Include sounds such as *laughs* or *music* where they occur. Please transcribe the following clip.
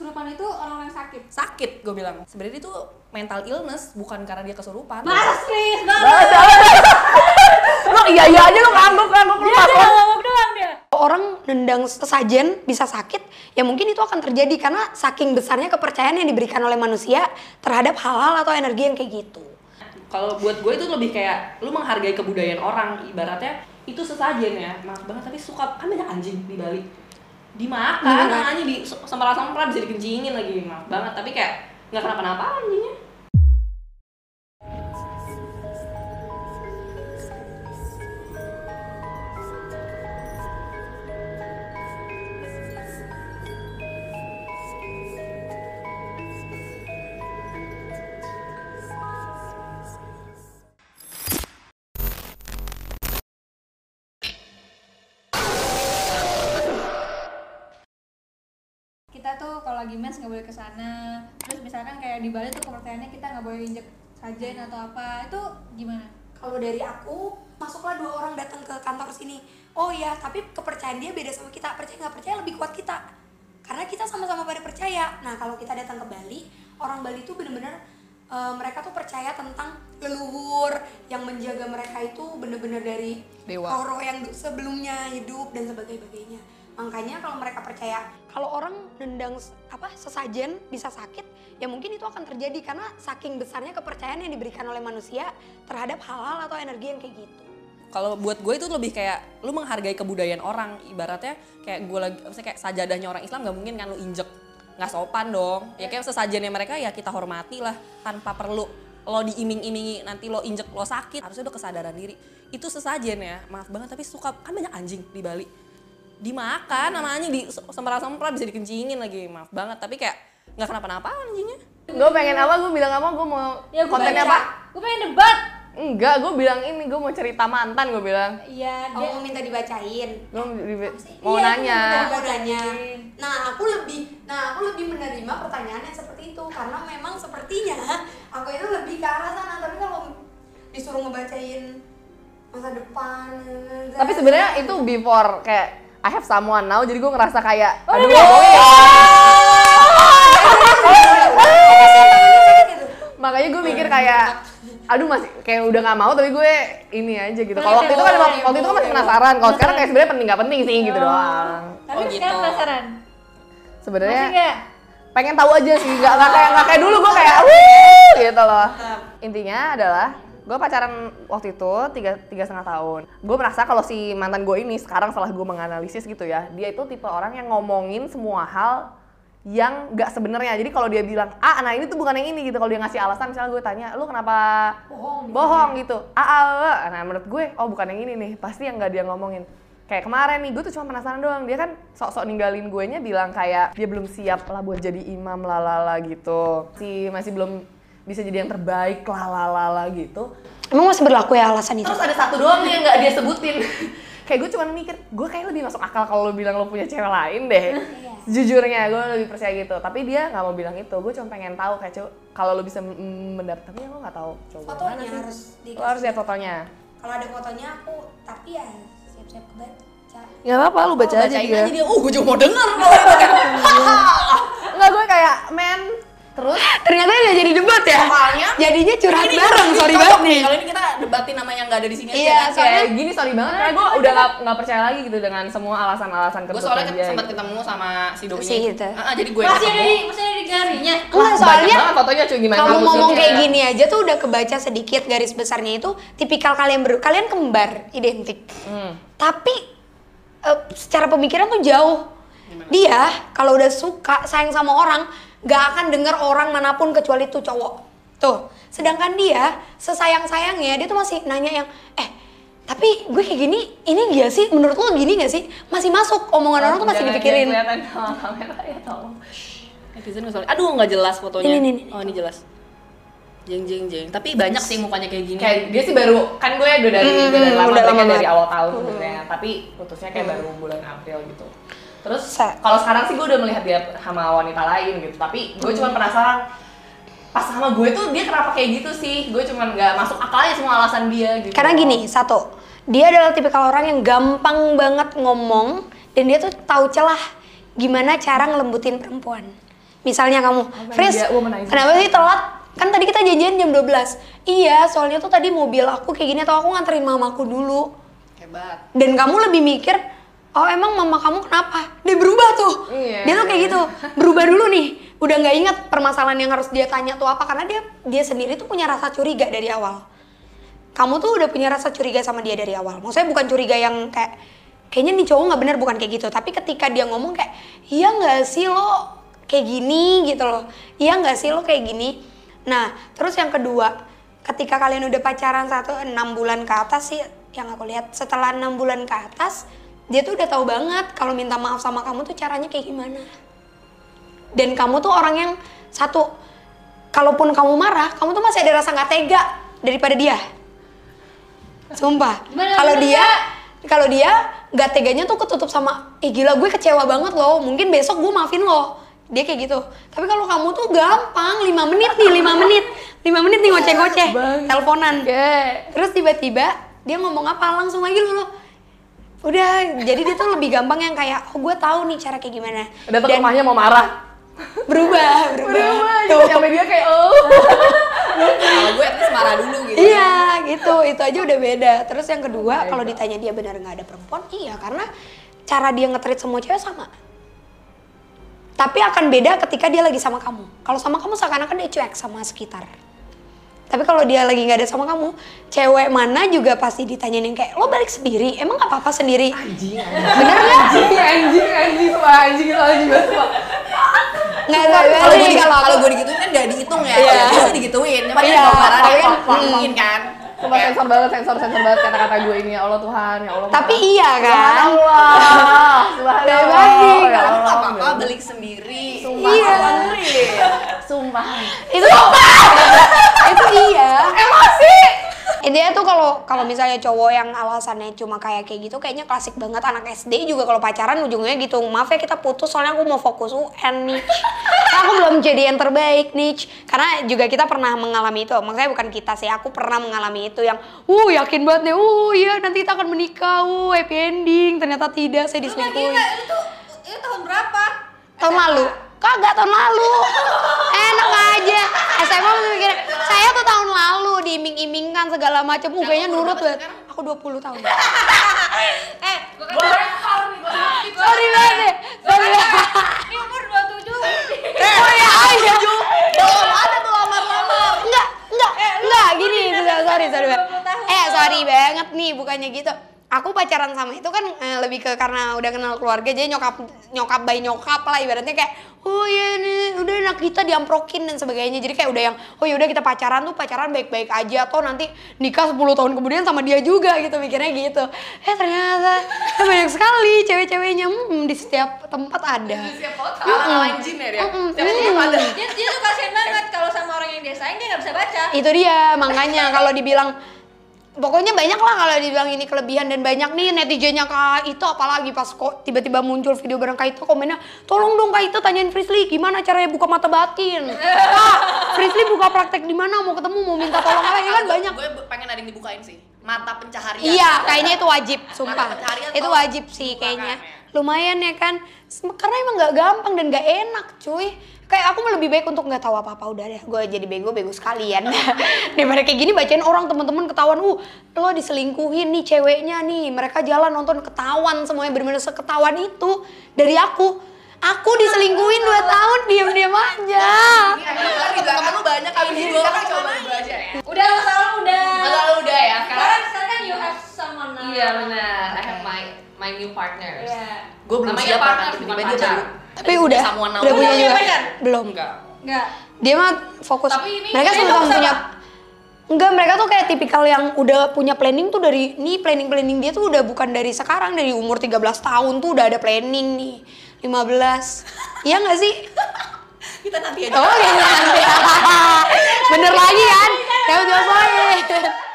kesurupan itu orang yang sakit. sakit gue bilang sebenarnya itu mental illness bukan karena dia kesurupan Mas, please. Lo iya iya aja lo ngangguk ngangguk lo dia takut. ngomong doang dia. Orang nendang sesajen bisa sakit, ya mungkin itu akan terjadi karena saking besarnya kepercayaan yang diberikan oleh manusia terhadap hal-hal atau energi yang kayak gitu. kalau buat gue itu lebih kayak lu menghargai kebudayaan orang ibaratnya itu sesajen ya maaf banget tapi suka kan banyak anjing di Bali dimakan anjing di semprot semprot bisa dikencingin lagi maaf banget tapi kayak nggak kenapa-napa anjingnya lagi mens nggak boleh ke sana. Terus misalkan kayak di Bali tuh kepercayaannya kita nggak boleh injek sajen atau apa. Itu gimana? Kalau dari aku, masuklah dua orang datang ke kantor sini. Oh iya, tapi kepercayaan dia beda sama kita. Percaya nggak percaya lebih kuat kita. Karena kita sama-sama pada percaya. Nah, kalau kita datang ke Bali, orang Bali tuh bener-bener eh, mereka tuh percaya tentang leluhur yang menjaga mereka itu bener-bener dari Dewa. roh-roh yang sebelumnya hidup dan sebagainya. Makanya kalau mereka percaya kalau orang nendang apa sesajen bisa sakit, ya mungkin itu akan terjadi karena saking besarnya kepercayaan yang diberikan oleh manusia terhadap hal-hal atau energi yang kayak gitu. kalau buat gue itu lebih kayak lu menghargai kebudayaan orang ibaratnya kayak gue lagi maksudnya kayak sajadahnya orang Islam nggak mungkin kan lu injek. Nggak sopan dong. Ya kayak sesajennya mereka ya kita hormati lah tanpa perlu lo diiming-imingi nanti lo injek lo sakit. Harusnya udah kesadaran diri. Itu sesajen ya. Maaf banget tapi suka kan banyak anjing di Bali dimakan sama anjing di semprot-semprot bisa dikencingin lagi maaf banget tapi kayak nggak kenapa-napa anjingnya Gue pengen apa? Gue bilang apa? Gue mau Ya, gua kontennya apa? Gue pengen debat. Enggak, gue bilang ini. Gue mau cerita mantan. Gue bilang. Iya, Oh, dia mau minta dibacain. Gue mau Iya, nanya. gua Mau nanya. Nah, aku lebih nah aku lebih menerima pertanyaan yang seperti itu karena memang sepertinya aku itu lebih ke arah sana, tapi kalau disuruh ngebacain masa depan Tapi sebenarnya itu before kayak I have someone now, jadi gue ngerasa kayak Oh, aduh, iya. gitu. makanya gue mikir kayak aduh masih kayak udah nggak mau tapi gue ini aja gitu. Kalau waktu itu kan emang- waktu itu kan masih penasaran. Kalau sekarang kayak sebenarnya penting nggak penting sih gitu doang. Tapi Oh, sekarang gitu. penasaran. Sebenarnya pengen tahu aja sih, nggak nggak kayak nggak kayak dulu gue kayak wuh gitu loh. Intinya adalah gue pacaran waktu itu tiga tiga setengah tahun. Gue merasa kalau si mantan gue ini sekarang setelah gue menganalisis gitu ya, dia itu tipe orang yang ngomongin semua hal yang nggak sebenarnya. Jadi kalau dia bilang, ah, nah ini tuh bukan yang ini gitu. Kalau dia ngasih alasan, misalnya gue tanya, lu kenapa Bohong. bohong gitu? Ah, ah, ah. nah menurut gue, oh bukan yang ini nih, pasti yang nggak dia ngomongin. Kayak kemarin nih, gue tuh cuma penasaran doang. Dia kan sok-sok ninggalin gue nya bilang kayak dia belum siap lah buat jadi imam lalala gitu. Si masih belum bisa jadi yang terbaik lalala gitu. Emang masih berlaku ya alasan itu? Terus ada satu doang nih yang nggak dia sebutin. *laughs* kayak gue cuma mikir, gue kayak lebih masuk akal kalau lo bilang lo punya cewek lain deh. Jujurnya gue lebih percaya gitu. Tapi dia nggak mau bilang itu. Gue cuma pengen tahu kayak "Cuk, kalau lo bisa mendapat, tapi lo nggak tahu. Coba Fotonya mana sih? harus Lo harus lihat fotonya. Kalau ada fotonya aku, tapi ya siap-siap kebaca. Nggak apa-apa, lu baca aja bacain dia. aja dia oh gue juga mau denger *laughs* kalau itu kayak Enggak, gue kayak, men, terus Ternyata udah jadi debat ya? Soalnya Jadinya curhat Ini- bareng, ini sorry banget nih. Kalau ini kita debatin nama yang nggak ada di sini Iya, aja kan. soalnya- kayak gini sorry banget karena gue udah gak, nggak percaya lagi gitu dengan semua alasan-alasan gue soalnya dia sempat gitu. ketemu sama si Domi. Si itu. jadi gue yang Masih ada ketemu. di masih ada di. Enggak, Banyak soalnya banget fotonya cuy gimana kamu ngomong kayak gini aja tuh udah kebaca sedikit garis besarnya itu tipikal kalian berdua. Kalian kembar, identik. Hmm. Tapi eh, secara pemikiran tuh jauh. Dia kalau udah suka sayang sama orang, gak akan denger orang mana pun kecuali tuh cowok. Tuh. Sedangkan dia sesayang-sayangnya dia tuh masih nanya yang eh tapi gue kayak gini, ini gak sih? Menurut lo gini gak sih? Masih masuk omongan orang tuh masih dipikirin. jangan kelihatan sama kamera ya tolong Netizen nggak soalnya. Aduh nggak jelas fotonya. Ini, ini, ini. Oh ini jelas. Jeng jeng jeng. Tapi banyak sih mukanya kayak gini. kayak dia sih baru kan gue udah dari Hmm, udah dari lama udah lama dari awal tahun sebenarnya tapi putusnya kayak baru bulan April gitu terus kalau sekarang sih gue udah melihat dia sama wanita lain gitu tapi gue cuma penasaran pas sama gue tuh dia kenapa kayak gitu sih gue cuma nggak masuk akal aja semua alasan dia gitu Karena gini, satu, dia adalah tipikal orang yang gampang banget ngomong dan dia tuh tahu celah gimana cara ngelembutin perempuan. Misalnya kamu, Fris, dia womanizer. kenapa sih telat? Kan tadi kita janjian jam 12. Iya, soalnya tuh tadi mobil aku kayak gini atau aku nganterin mamaku dulu. Hebat. Dan kamu lebih mikir, oh emang mama kamu kenapa? Dia berubah tuh. Iya. Dia tuh kayak gitu, berubah dulu nih. Udah nggak inget permasalahan yang harus dia tanya tuh apa karena dia dia sendiri tuh punya rasa curiga dari awal. Kamu tuh udah punya rasa curiga sama dia dari awal. Maksudnya bukan curiga yang kayak kayaknya nih cowok nggak bener bukan kayak gitu. Tapi ketika dia ngomong kayak iya nggak sih lo kayak gini gitu loh. Iya nggak sih lo kayak gini. Nah terus yang kedua, ketika kalian udah pacaran satu enam bulan ke atas sih yang aku lihat setelah enam bulan ke atas dia tuh udah tahu banget kalau minta maaf sama kamu tuh caranya kayak gimana. Dan kamu tuh orang yang satu kalaupun kamu marah kamu tuh masih ada rasa nggak tega daripada dia. Sumpah. Kalau dia kalau dia nggak teganya tuh ketutup sama ih gila gue kecewa banget loh mungkin besok gue maafin lo. Dia kayak gitu. Tapi kalau kamu tuh gampang lima menit nih lima menit. Lima menit nih ngoceh-ngoceh. Teleponan. Terus tiba-tiba dia ngomong apa langsung lagi lo udah jadi dia tuh lebih gampang yang kayak oh gue tahu nih cara kayak gimana Datang ke rumahnya mau marah. *laughs* berubah berubah, Berubah, Tuh. Sampai dia kayak, oh. *laughs* Kalau gue least marah dulu gitu. Iya gitu, itu aja udah beda. Terus yang kedua, kalau ditanya dia benar nggak ada perempuan, iya karena cara dia nge-treat semua cewek sama. Tapi akan beda ketika dia lagi sama kamu. Kalau sama kamu seakan-akan dia cuek sama sekitar. Tapi kalau dia lagi nggak ada sama kamu, cewek mana juga pasti ditanyain yang kayak lo balik sendiri, emang nggak apa-apa sendiri? Anjing, Bener nggak? anjing, anjing, anjing, semua anjing, itu anjing banget, semua. Nggak Kalau gue kalau kalau gue digituin kan gak dihitung ya. Iya. Iya. Biasa digituin. Cuma dia Iya, kalau tapi dia kan, kan mungkin kan. Sumpah sensor banget, sensor, sensor banget kata-kata gue ini. Ya Allah Tuhan, ya Allah. Tapi iya kan? Subhanallah, subhanallah. Bebas, Ya Kalau Allah, apa-apa balik sendiri. Sumpah, Iya. Sumpah. itu *laughs* itu iya emosi! Intinya tuh kalau kalau misalnya cowok yang alasannya cuma kayak kayak gitu kayaknya klasik banget. Anak SD juga kalau pacaran ujungnya gitu. Maaf ya kita putus soalnya aku mau fokus UN nih Karena *laughs* aku belum jadi yang terbaik nih karena juga kita pernah mengalami itu. Maksudnya bukan kita sih aku pernah mengalami itu yang uh yakin banget nih. Uh iya nanti kita akan menikah. Uh happy ending. Ternyata tidak saya diselingkuhin? Itu itu tahun berapa? tahun lalu. Kagak tahun lalu *laughs* enak aja SMA masih mikir saya tuh tahun lalu diiming-imingkan segala macam. Uh, kayaknya nurut banget aku 20 tahun. *laughs* Eh, gua kan sorry banget deh. Sorry banget Ini umur 27. oh ya aja belum ada tuh lamar-lamar. Enggak enggak enggak gini sorry sorry banget 20 tahun. eh sorry banget nih bukannya gitu aku pacaran sama itu kan eh, lebih ke karena udah kenal keluarga jadi nyokap nyokap bayi nyokap lah ibaratnya kayak oh iya nih udah anak kita diamprokin dan sebagainya jadi kayak udah yang oh ya udah kita pacaran tuh pacaran baik-baik aja atau nanti nikah 10 tahun kemudian sama dia juga gitu mikirnya gitu eh ternyata *laughs* banyak sekali cewek-ceweknya hmm, di setiap tempat ada Ala anjing ya dia. Mm-mm. Siapa-siapa ada. Dia, dia tuh kasihan banget kalau sama orang yang dia sayang dia nggak bisa baca. itu dia makanya kalau dibilang pokoknya banyak lah kalau dibilang ini kelebihan dan banyak nih netizennya kak itu apalagi pas kok tiba-tiba muncul video bareng kak itu komennya tolong dong kak itu tanyain Frisly gimana caranya buka mata batin? Kak Frisly buka praktek di mana? Mau ketemu mau minta tolong. Apa ya kan banyak. Gue pengen ada yang dibukain sih. Mata pencaharian. Iya, kayaknya itu wajib, sumpah. Itu wajib sih kayaknya. ya. Lumayan ya kan. Karena emang nggak gampang dan nggak enak, cuy. Kayak aku mah lebih baik untuk nggak tahu apa-apa udah deh. Gue jadi bego bego sekalian. *laughs* Daripada kayak gini bacain orang teman-teman ketahuan, uh lo diselingkuhin nih ceweknya nih. Mereka jalan nonton ketahuan semuanya bener-bener seketahuan itu dari aku. Aku diselingkuhin 2 tahun diam-diam aja. Kan temen lu banyak kali Iya, gue kan coba gue aja ya. Udah masa lalu udah. Masa lalu udah ya sekarang. Sekarang sekarang kan you have someone now. Iya benar. I have my my new partners. Iya. Gue belum Namanya siap partner, kan tiba-tiba dia pacar. baru. Tapi udah, udah punya juga. Belum. Enggak. Enggak. Dia mah fokus. Tapi ini mereka sama-sama punya apa? Enggak, mereka tuh kayak tipikal yang udah punya planning tuh dari nih planning-planning dia tuh udah bukan dari sekarang, dari umur 13 tahun tuh udah ada planning nih. 15. *laughs* Iya nggak sih? Kita nanti aja. Oh, iya nanti. *laughs* Bener lagi kan? Ya udah, boy. *laughs*